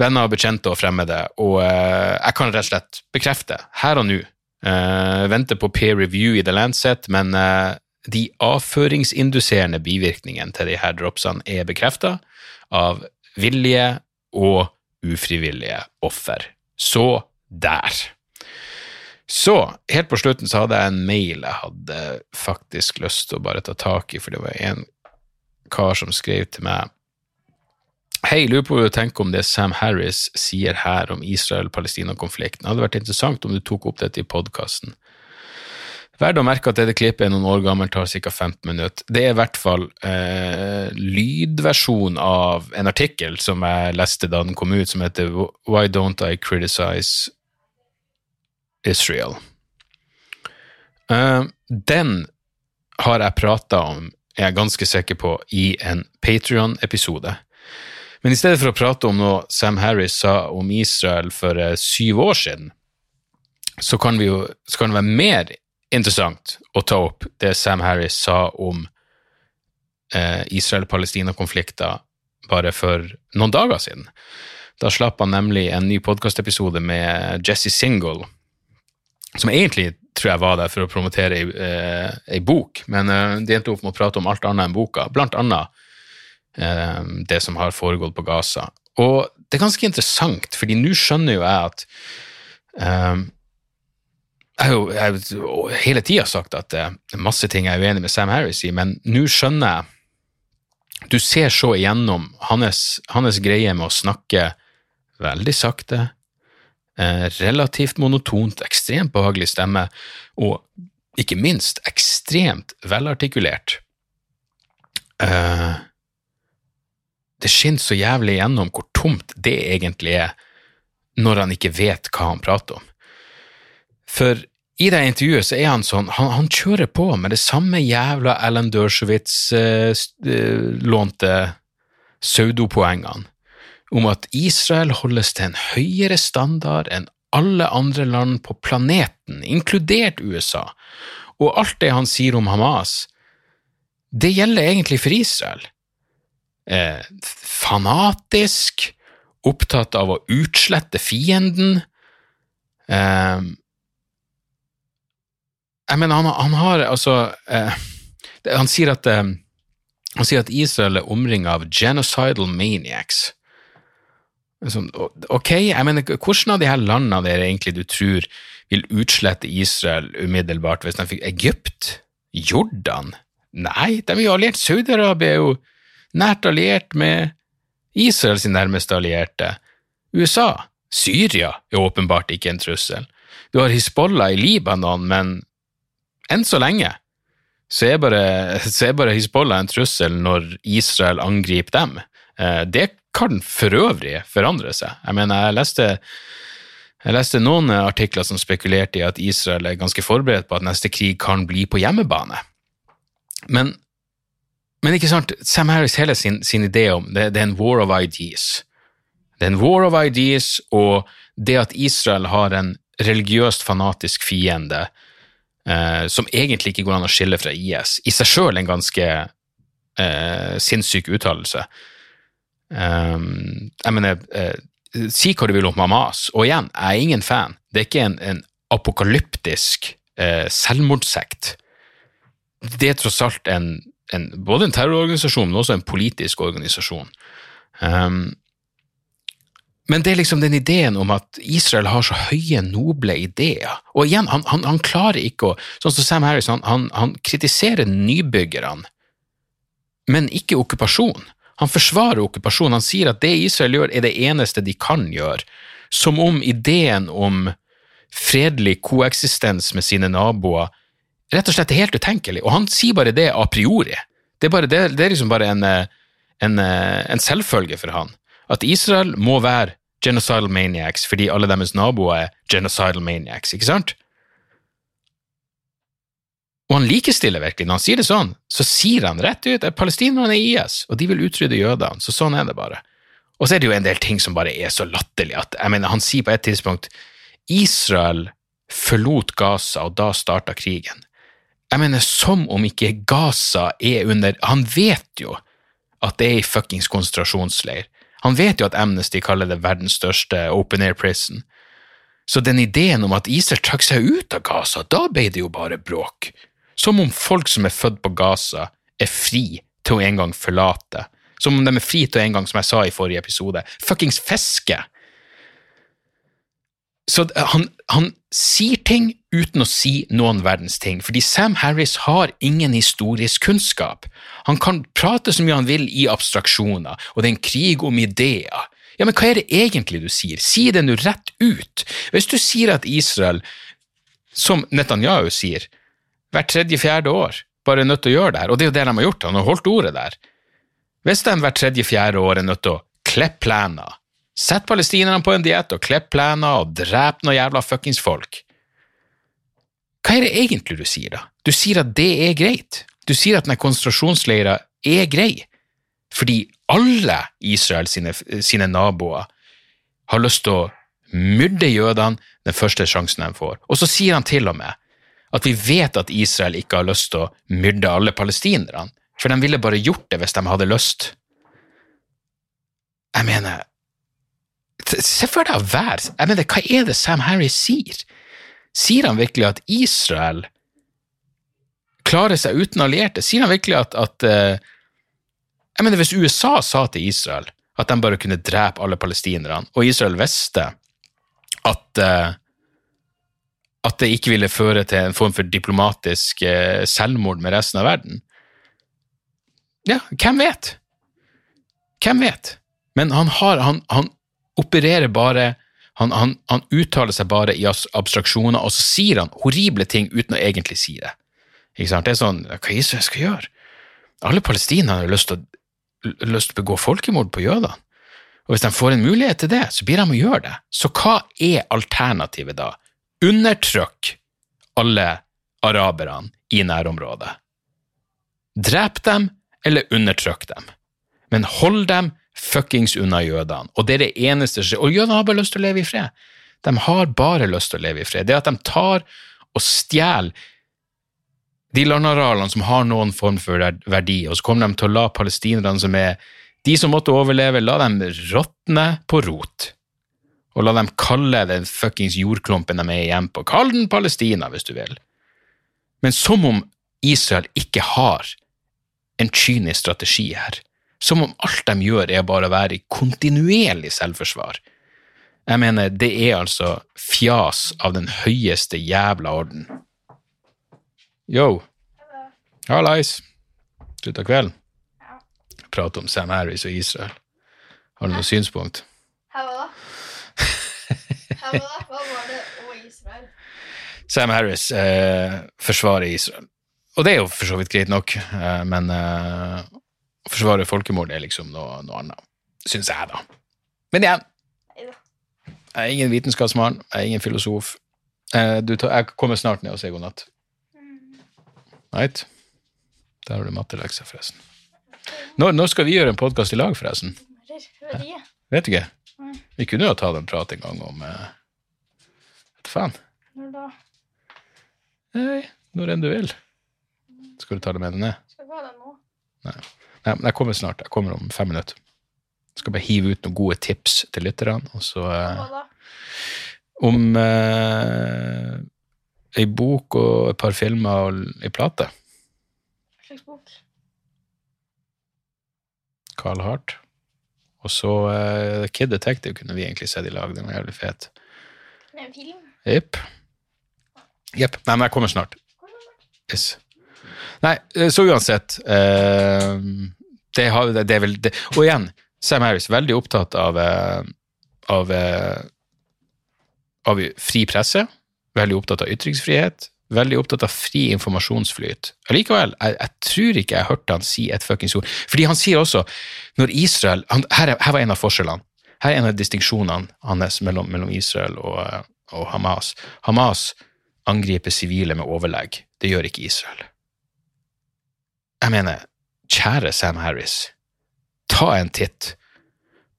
venner og bekjente og fremmede, og eh, jeg kan rett og slett bekrefte, her og nå uh, Venter på peer review i The Lancet, men de avføringsinduserende bivirkningene til de her dropsene er bekrefta av villige og ufrivillige offer. Så der. Så, helt på slutten så hadde jeg en mail jeg hadde faktisk lyst til å bare ta tak i, for det var en kar som skrev til meg Hei, lurer på hva du tenker om det Sam Harris sier her om Israel-Palestina-konflikten. Det hadde vært interessant om du tok opp dette i podkasten. Verdt å merke at dette klippet er noen år gammelt, tar ca. 15 minutter. Det er i hvert fall eh, lydversjon av en artikkel som jeg leste da den kom ut, som heter Why Don't I Criticize Israel? Eh, den har jeg prata om, er jeg ganske sikker på, i en Patrion-episode. Men i stedet for å prate om noe Sam Harris sa om Israel for eh, syv år siden, så kan, vi jo, så kan det være mer interessant å ta opp det Sam Harris sa om eh, Israel-Palestina-konflikter bare for noen dager siden. Da slapp han nemlig en ny podkastepisode med Jesse Single, som egentlig tror jeg var der for å promotere ei, eh, ei bok, men eh, de endte opp med å prate om alt annet enn boka, blant annet eh, det som har foregått på Gaza. Og det er ganske interessant, fordi nå skjønner jo jeg at eh, jeg har jo hele tida sagt at det er masse ting jeg er uenig med Sam Harris i, men nå skjønner jeg Du ser så igjennom hans, hans greie med å snakke veldig sakte, eh, relativt monotont, ekstremt behagelig stemme, og ikke minst ekstremt velartikulert. Eh, det skinner så jævlig igjennom hvor tomt det egentlig er, når han ikke vet hva han prater om. For i det intervjuet så er han sånn, han, han kjører på med det samme jævla Alan Dershowitz-lånte eh, pseudopoengene om at Israel holdes til en høyere standard enn alle andre land på planeten, inkludert USA, og alt det han sier om Hamas, det gjelder egentlig for Israel. Eh, fanatisk, opptatt av å utslette fienden. Eh, jeg mener, han, han har altså eh, Han sier at eh, han sier at Israel er omringet av genocidal maniacs. Ok, jeg mener, hvordan av de her landene dere egentlig du tror vil utslette Israel umiddelbart hvis de fikk Egypt? Jordan? Nei, de er jo alliert. Saudi-Arabia er jo nært alliert med Israels nærmeste allierte, USA. Syria er åpenbart ikke en trussel. Du har Hizbollah i Libanon, men enn så lenge så er bare, så er bare Hizbollah en trussel når Israel angriper dem. Eh, det kan for øvrig forandre seg. Jeg mener, jeg leste, jeg leste noen artikler som spekulerte i at Israel er ganske forberedt på at neste krig kan bli på hjemmebane. Men, men ikke sant, Sam Harris hele sin, sin idé om det, det er en war of ideas. Det er en war of ideas, og det at Israel har en religiøst fanatisk fiende eh, som egentlig ikke går an å skille fra IS, i seg sjøl en ganske eh, sinnssyk uttalelse. Um, jeg mener, eh, si hva du vil om Hamas, og igjen, jeg er ingen fan. Det er ikke en, en apokalyptisk eh, selvmordssekt. Det er tross alt en, en, både en terrororganisasjon, men også en politisk organisasjon. Um, men det er liksom den ideen om at Israel har så høye, noble ideer. Og igjen, han, han, han klarer ikke å Sånn som Sam Harris, han, han kritiserer nybyggerne, men ikke okkupasjon. Han forsvarer okkupasjon. Han sier at det Israel gjør, er det eneste de kan gjøre. Som om ideen om fredelig koeksistens med sine naboer rett og slett er helt utenkelig. Og han sier bare det a priori. Det er, bare, det, det er liksom bare en, en, en selvfølge for han. At Israel må være genocidal maniacs fordi alle deres naboer er genocidal maniacs, ikke sant? Og han likestiller virkelig. Når han sier det sånn, så sier han rett ut at palestinerne er IS, og de vil utrydde jødene. Så sånn er det bare. Og så er det jo en del ting som bare er så latterlig at jeg mener, han sier på et tidspunkt Israel forlot Gaza, og da starta krigen. Jeg mener, som om ikke Gaza er under Han vet jo at det er ei fuckings konsentrasjonsleir. Han vet jo at Amnesty kaller det verdens største open air prison. Så den ideen om at Israel trakk seg ut av Gaza, da ble det jo bare bråk. Som om folk som er født på Gaza, er fri til å en gang forlate. Som om de er fri til å en gang, som jeg sa i forrige episode, fuckings fiske. Så han, han, sier ting uten å si noen verdens ting, fordi Sam Harris har ingen historisk kunnskap. Han kan prate så mye han vil i abstraksjoner, og det er en krig om ideer. Ja, men hva er det egentlig du sier? Si det nå rett ut. Hvis du sier at Israel, som Netanyahu sier, hvert tredje-fjerde år bare er nødt til å gjøre det her, og det er jo det de har gjort, han har holdt ordet der. Hvis de hvert tredje-fjerde år er nødt til å klippe plener, sette palestinerne på en diett og klippe plener og drepe noen jævla fuckings folk. Hva er det egentlig du sier, da? Du sier at det er greit. Du sier at denne konsentrasjonsleira er grei, fordi alle Israel sine, sine naboer har lyst til å myrde jødene den første sjansen de får. Og så sier han til og med at vi vet at Israel ikke har lyst til å myrde alle palestinerne, for de ville bare gjort det hvis de hadde lyst. Jeg mener, Se for deg å være Jeg mener, hva er det Sam Harris sier? Sier han virkelig at Israel klarer seg uten allierte? Sier han virkelig at, at uh, Jeg mener, hvis USA sa til Israel at de bare kunne drepe alle palestinerne, og Israel visste at uh, at det ikke ville føre til en form for diplomatisk uh, selvmord med resten av verden. Ja, hvem vet? Hvem vet? Men han, har, han, han opererer bare han, han, uttaler seg bare i abstraksjoner, og så sier han horrible ting uten å egentlig si det. Ikke sant? Det er sånn Hva Israel skal gjøre? Alle palestinere har lyst til, å, lyst til å begå folkemord på jødene. Og hvis de får en mulighet til det, så blir de å gjøre det. Så hva er alternativet da? Undertrykk alle araberne i nærområdet. Drep dem, eller undertrykk dem. Men hold dem fuckings unna jødene. Og det er det eneste som Og jødene har bare lyst til å leve i fred. De har bare lyst til å leve i fred. Det at de tar og stjeler de landarealene som har noen form for verdi, og så kommer de til å la palestinerne som er de som måtte overleve, la dem råtne på rot. Og la dem kalle den fuckings jordklumpen de er igjen på. Kall den Palestina, hvis du vil. Men som om Israel ikke har en kynisk strategi her som om alt de gjør er bare å være i kontinuerlig selvforsvar. Jeg mener, det er altså fjas av den høyeste jævla orden. Yo. Hallais. Slutt av kvelden. Prate om Sam Harris og Israel. Har du noe synspunkt? Hallo? Sam Harris eh, forsvarer Israel. Og det er jo for så vidt greit nok, eh, men eh, å forsvare folkemord er liksom noe, noe annet, syns jeg, da. Men igjen, jeg er ingen vitenskapsmann, jeg er ingen filosof. Eh, du tar, jeg kommer snart ned og sier god natt. Right? Der har du mattelekser, forresten. Når, når skal vi gjøre en podkast i lag, forresten? Vet ikke. Vi kunne jo tatt en prat en gang om eh, Vet faen. Når da? Nei, når enn du vil. Skal du ta det med deg ned? Skal ikke ha det nå. Nei. Nei, men jeg kommer snart. Jeg kommer om fem minutter. Jeg skal bare hive ut noen gode tips til lytterne, og så eh, Hva da? Om eh, ei bok og et par filmer og ei plate. Hva slags bok? Carl Hart. Og så uh, Kid Detective kunne vi egentlig sett i lag. Den var jævlig fet. Det er en film? Jepp. Jepp. Nei, men jeg kommer snart. Yes. Nei, eh, så uansett uh, det, har, det, det er vel det. Og igjen, Sam Harris veldig opptatt av uh, av, av fri presse. Veldig opptatt av ytringsfrihet. Veldig opptatt av fri informasjonsflyt. Allikevel, jeg, jeg tror ikke jeg hørte han si et fuckings ord. Fordi han sier også, når Israel han, her, er- her var en av forskjellene. Her er en av distinksjonene hans mellom, mellom Israel og, og Hamas. Hamas angriper sivile med overlegg. Det gjør ikke Israel. Jeg mener, kjære Sam Harris, ta en titt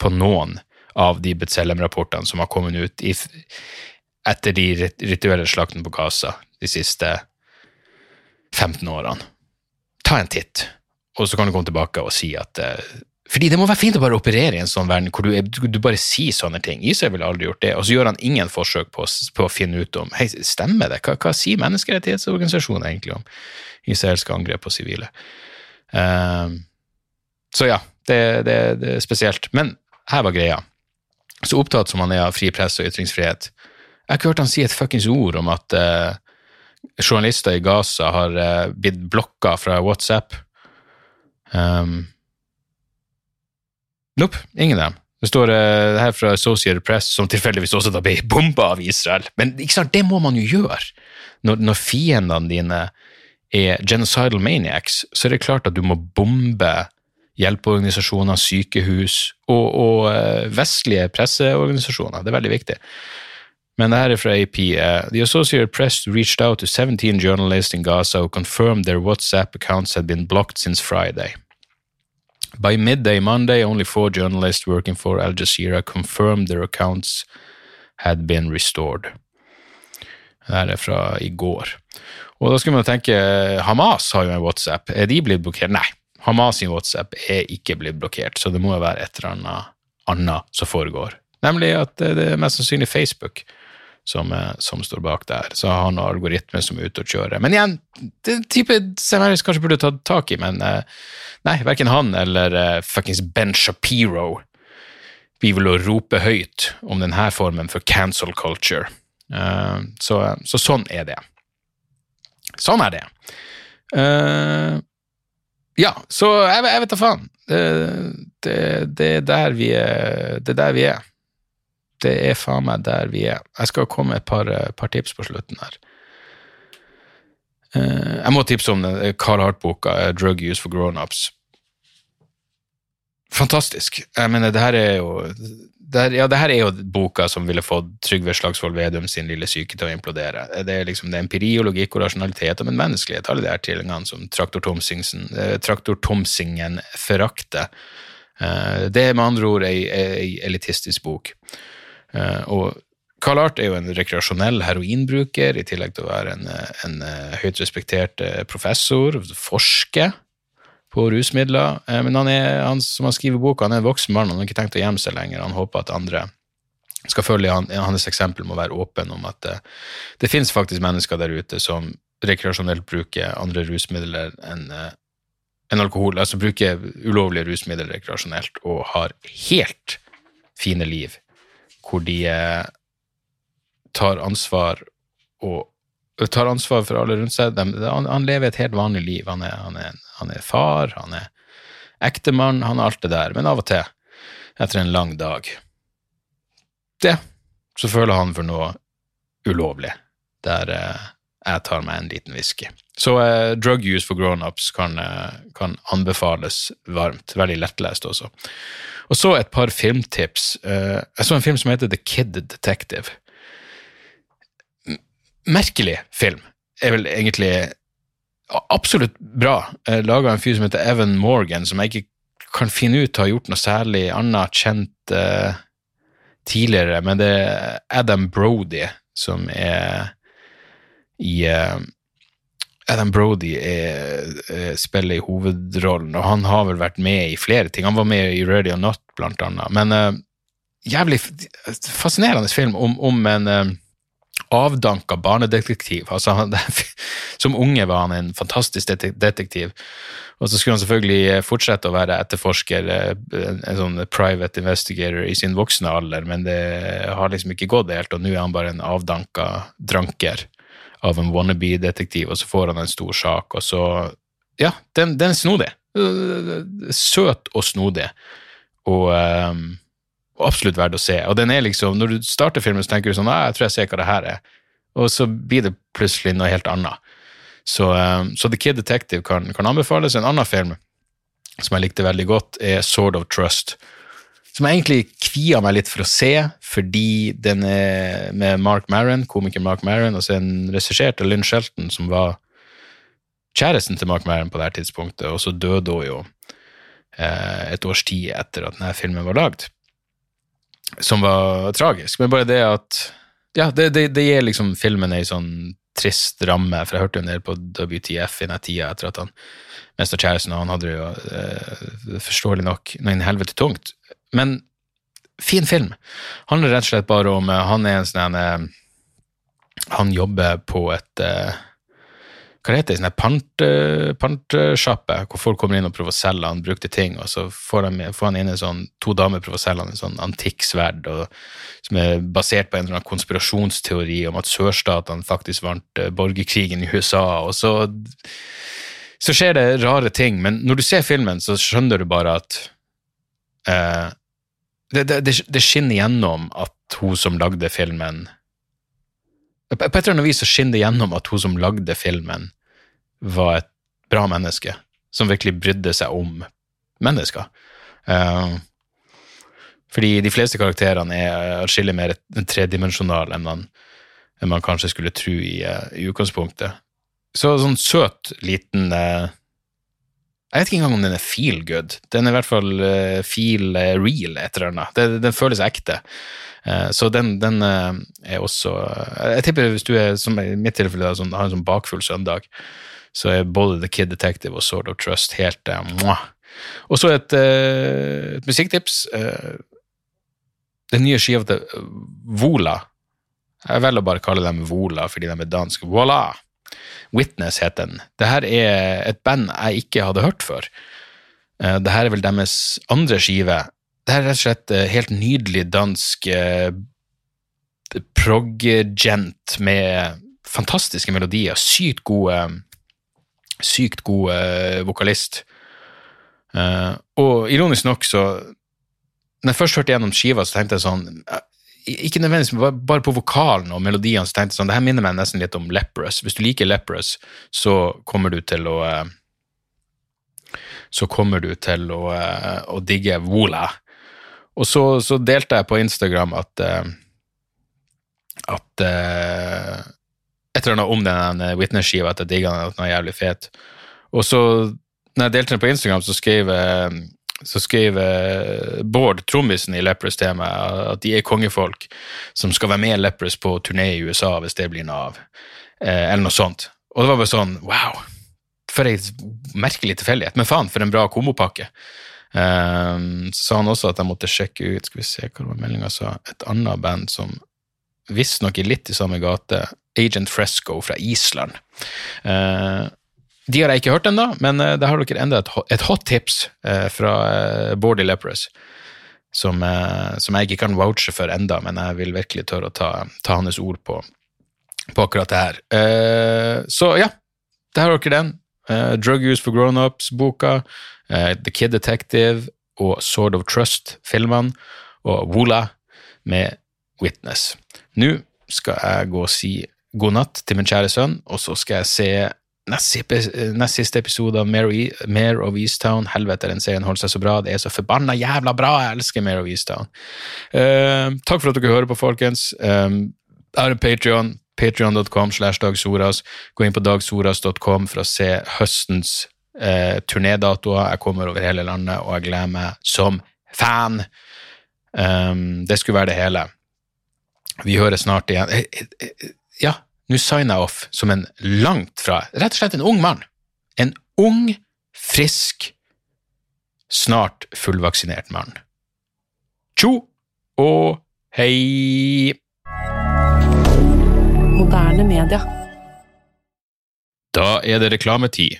på noen av de Betzelem-rapportene som har kommet ut i, etter de rituelle slaktene på Gaza de siste 15 årene. Ta en titt, og så kan du komme tilbake og si at eh, fordi det må være fint å bare operere i en sånn verden hvor du, du, bare sier sånne ting. Israel ville aldri gjort det, og så gjør han ingen forsøk på, på å finne ut om hei, stemmer det, hva, hva sier menneskerettighetsorganisasjonen egentlig om israelske angrep på sivile? Ehm, så ja, det, det, det er spesielt. Men her var greia. Så opptatt som han er av fri presse og ytringsfrihet. Jeg har ikke hørt han si et fuckings ord om at uh, journalister i Gaza har uh, blitt blokka fra WhatsApp. Um, nope, ingen av dem. Det står uh, her fra Associated Press, som tilfeldigvis også da ble bomba av Israel. Men ikke sant, det må man jo gjøre. Når, når fiendene dine er genocidal maniacs, så er det klart at du må bombe hjelpeorganisasjoner, sykehus og, og vestlige presseorganisasjoner. Det er veldig viktig. Men det her er fra AP. Uh, The Associated Press reached out to 17 journalists in Gaza who confirmed their WhatsApp accounts had been blocked since Friday. By midday Monday, only four journalists working for Al Jazeera confirmed their accounts had been restored. Det her er fra i går. Og da skulle man tenke, Hamas har jo en WhatsApp. Er de blitt blokkert? Nei. Hamas sin WhatsApp er ikke blitt blokkert, så det må jo være et eller annet annet som foregår. Nemlig at det det er mest sannsynlig Facebook som, eh, som står bak der. Så har noen algoritmer som er ute og kjører. Men igjen, det er en type Harris kanskje burde tatt tak i, men eh, nei, verken han eller uh, fuckings Ben Shapiro blir vel å rope høyt om denne formen for cancel culture. Uh, så, så sånn er det. Sånn er det. Uh, ja, så jeg, jeg vet da faen. Det, det, det, er vi det er der vi er. Det er faen meg der vi er. Jeg skal komme med et par, eh, par tips på slutten her. Eh, jeg må tipse om den eh, Carl Hart-boka, 'Drug Use for Grownups'. Fantastisk. Jeg mener, det her er jo det her, ja, det her er jo boka som ville fått Trygve Slagsvold Vedum sin lille syke til å implodere. Det er liksom det er empiri og logikk og rasjonalitet og menneskelighet, alle de her tilhengene som Traktor Tomsingsen, eh, Traktor Tomsingen forakter. Eh, det er med andre ord ei, ei elitistisk bok. Eh, og Carl Art er jo en rekreasjonell heroinbruker, i tillegg til å være en, eh, en eh, høyt respektert professor, forsker på rusmidler. Men han er, han som han skriver i boka, han er en voksen mann, han har ikke tenkt å gjemme seg lenger. Han håper at andre skal følge han, hans eksempel med å være åpen om at det, det finnes faktisk mennesker der ute som rekreasjonelt bruker andre rusmidler enn en alkohol, altså bruker ulovlige rusmidler rekreasjonelt og har helt fine liv, hvor de eh, tar ansvar og tar ansvar for alle rundt seg. De, han, han lever et helt vanlig liv. Han er, han, er, han er far, han er ektemann, han er alt det der. Men av og til, etter en lang dag, det, så føler han for noe ulovlig, der eh, jeg tar meg en liten whisky. Så eh, Drug Use for Grownups kan, eh, kan anbefales varmt. Veldig lettlest også. Og så et par filmtips. Eh, jeg så en film som heter The Kid Detective. Merkelig film. Er vel egentlig absolutt bra. Laga av en fyr som heter Evan Morgan, som jeg ikke kan finne ut har gjort noe særlig annet kjent uh, tidligere, men det er Adam Brody som er i eh, Adam Brody er, eh, spiller i hovedrollen, og han har vel vært med i flere ting. Han var med i Ready or Not, blant annet. Men uh, jævlig fascinerende film om, om en uh, avdanka barnedetektiv. Altså, han, som unge var han en fantastisk detektiv. Og så skulle han selvfølgelig eh, fortsette å være etterforsker, eh, en sånn private investigator i sin voksne alder, men det har liksom ikke gått helt, og nå er han bare en avdanka dranker av en wannabe-detektiv, og så får han en stor sak, og så Ja, den, den er snodig. Søt og snodig, og, um, og absolutt verdt å se. Og den er liksom, når du starter filmen, så tenker du sånn «Ah, jeg tror jeg ser hva det her er, og så blir det plutselig noe helt annet. Så, um, så The Kid Detective kan, kan anbefales. En annen film som jeg likte veldig godt, er Sword of Trust. Som jeg egentlig kvia meg litt for å se, fordi den er med Mark Maron, komiker Mark Maron, og så er den regissert av Lynn Shelton, som var kjæresten til Mark Maron på det her tidspunktet, og så døde hun jo eh, et års tid etter at denne filmen var lagd. Som var tragisk. Men bare det at Ja, det, det, det gir liksom filmen ei sånn trist ramme, for jeg hørte jo en del på WTF i den tida etter at han mista kjæresten, og han hadde det jo eh, forståelig nok noe helvete tungt. Men fin film. Handler rett og slett bare om eh, Han er en sånn eh, Han jobber på et eh, hva heter det, sånn her pant, pantsjappe, hvor folk kommer inn og prøver å selge han brukte ting, og så får han, får han inn en sånn, to damer prøver å selge han en sånn antikksverd, som er basert på en eller annen konspirasjonsteori om at sørstatene faktisk vant borgerkrigen i USA, og så, så skjer det rare ting, men når du ser filmen, så skjønner du bare at eh, det, det, det, skinner gjennom at hun som lagde filmen på et eller annet vis så skinner det gjennom at hun som lagde filmen, var et bra menneske, som virkelig brydde seg om mennesker. Uh, fordi de fleste karakterene er atskillig mer tredimensjonale enn man, enn man kanskje skulle tro i, eh, i utgangspunktet. Så sånn søt, liten eh, Jeg vet ikke engang om den er feel good. Den er i hvert fall eh, feel eh, real, et eller annet. Den, den føles ekte. Eh, så den, den er også Jeg tipper hvis du er, som i mitt tilfelle, sånn, har en sånn bakfull søndag, så er både The Kid Detective og Sword of Trust helt mwah. Og så et, et musikktips. den nye skiva til Vola. Jeg velger å bare kalle dem Vola fordi de er dansk. Voila! Witness heter den. Det her er et band jeg ikke hadde hørt før. Eh, Det her er vel deres andre skive. Det her er rett og slett eh, helt nydelig dansk eh, prog-gent med fantastiske melodier. Sykt gode Sykt god eh, vokalist. Eh, og ironisk nok, så Når jeg først hørte gjennom skiva, så tenkte jeg sånn eh, ikke nødvendigvis, bare- på vokalen og melodiene, så tenkte jeg sånn, det her minner meg nesten litt om Leprous. Hvis du liker Leprous, så kommer du til å eh, så kommer du til å, eh, å digge Wola. Og så, så delte jeg på Instagram at eh, at et eller annet om den Witness-skiva, at jeg digga den, at den var jævlig fet. Og så, når jeg delte den på Instagram, så skrev, eh, så skrev eh, Bård, trommisen i Leprous, til meg at de er kongefolk som skal være med i Leprous på turné i USA hvis det blir noe av. Eh, eller noe sånt. Og det var bare sånn, wow, for ei merkelig tilfeldighet. Men faen, for en bra komopakke. Um, så sa han også at jeg måtte sjekke ut Skal vi se hva var meldinga sa. Et annet band som visstnok er litt i samme gate. Agent Fresco fra Island. Eh, de har jeg ikke hørt ennå, men eh, der har dere enda et, hot tips eh, fra uh, Bordy Lepres. Som, eh, som jeg ikke kan vouche for enda, men jeg vil virkelig tørre å ta, ta hans ord på, på akkurat det her. Eh, så ja, der har dere den. Eh, Drug Use for Grownups-boka, eh, The Kid Detective og Sword of Trust-filmene, og Wola med Witness. Nå skal jeg gå og si god natt til min kjære sønn, og så skal jeg se nest, siste episode av Mare, Mare of Easttown. Helvete, den serien holder seg så bra. Det er så forbanna jævla bra! Jeg elsker Mare of Easttown. Uh, takk for at dere hører på, folkens. Um, jeg har en Patreon, patreon.com slash dagsoras. Gå inn på dagsoras.com for å se høstens uh, turnédatoer. Jeg kommer over hele landet, og jeg gleder meg som fan. Um, det skulle være det hele. Vi høres snart igjen. Eh, eh, eh, Ja, nå signer jeg off som en langt fra Rett og slett en ung mann. En ung, frisk, snart fullvaksinert mann. Tjo og hei! Moderne media. Da er det reklametid,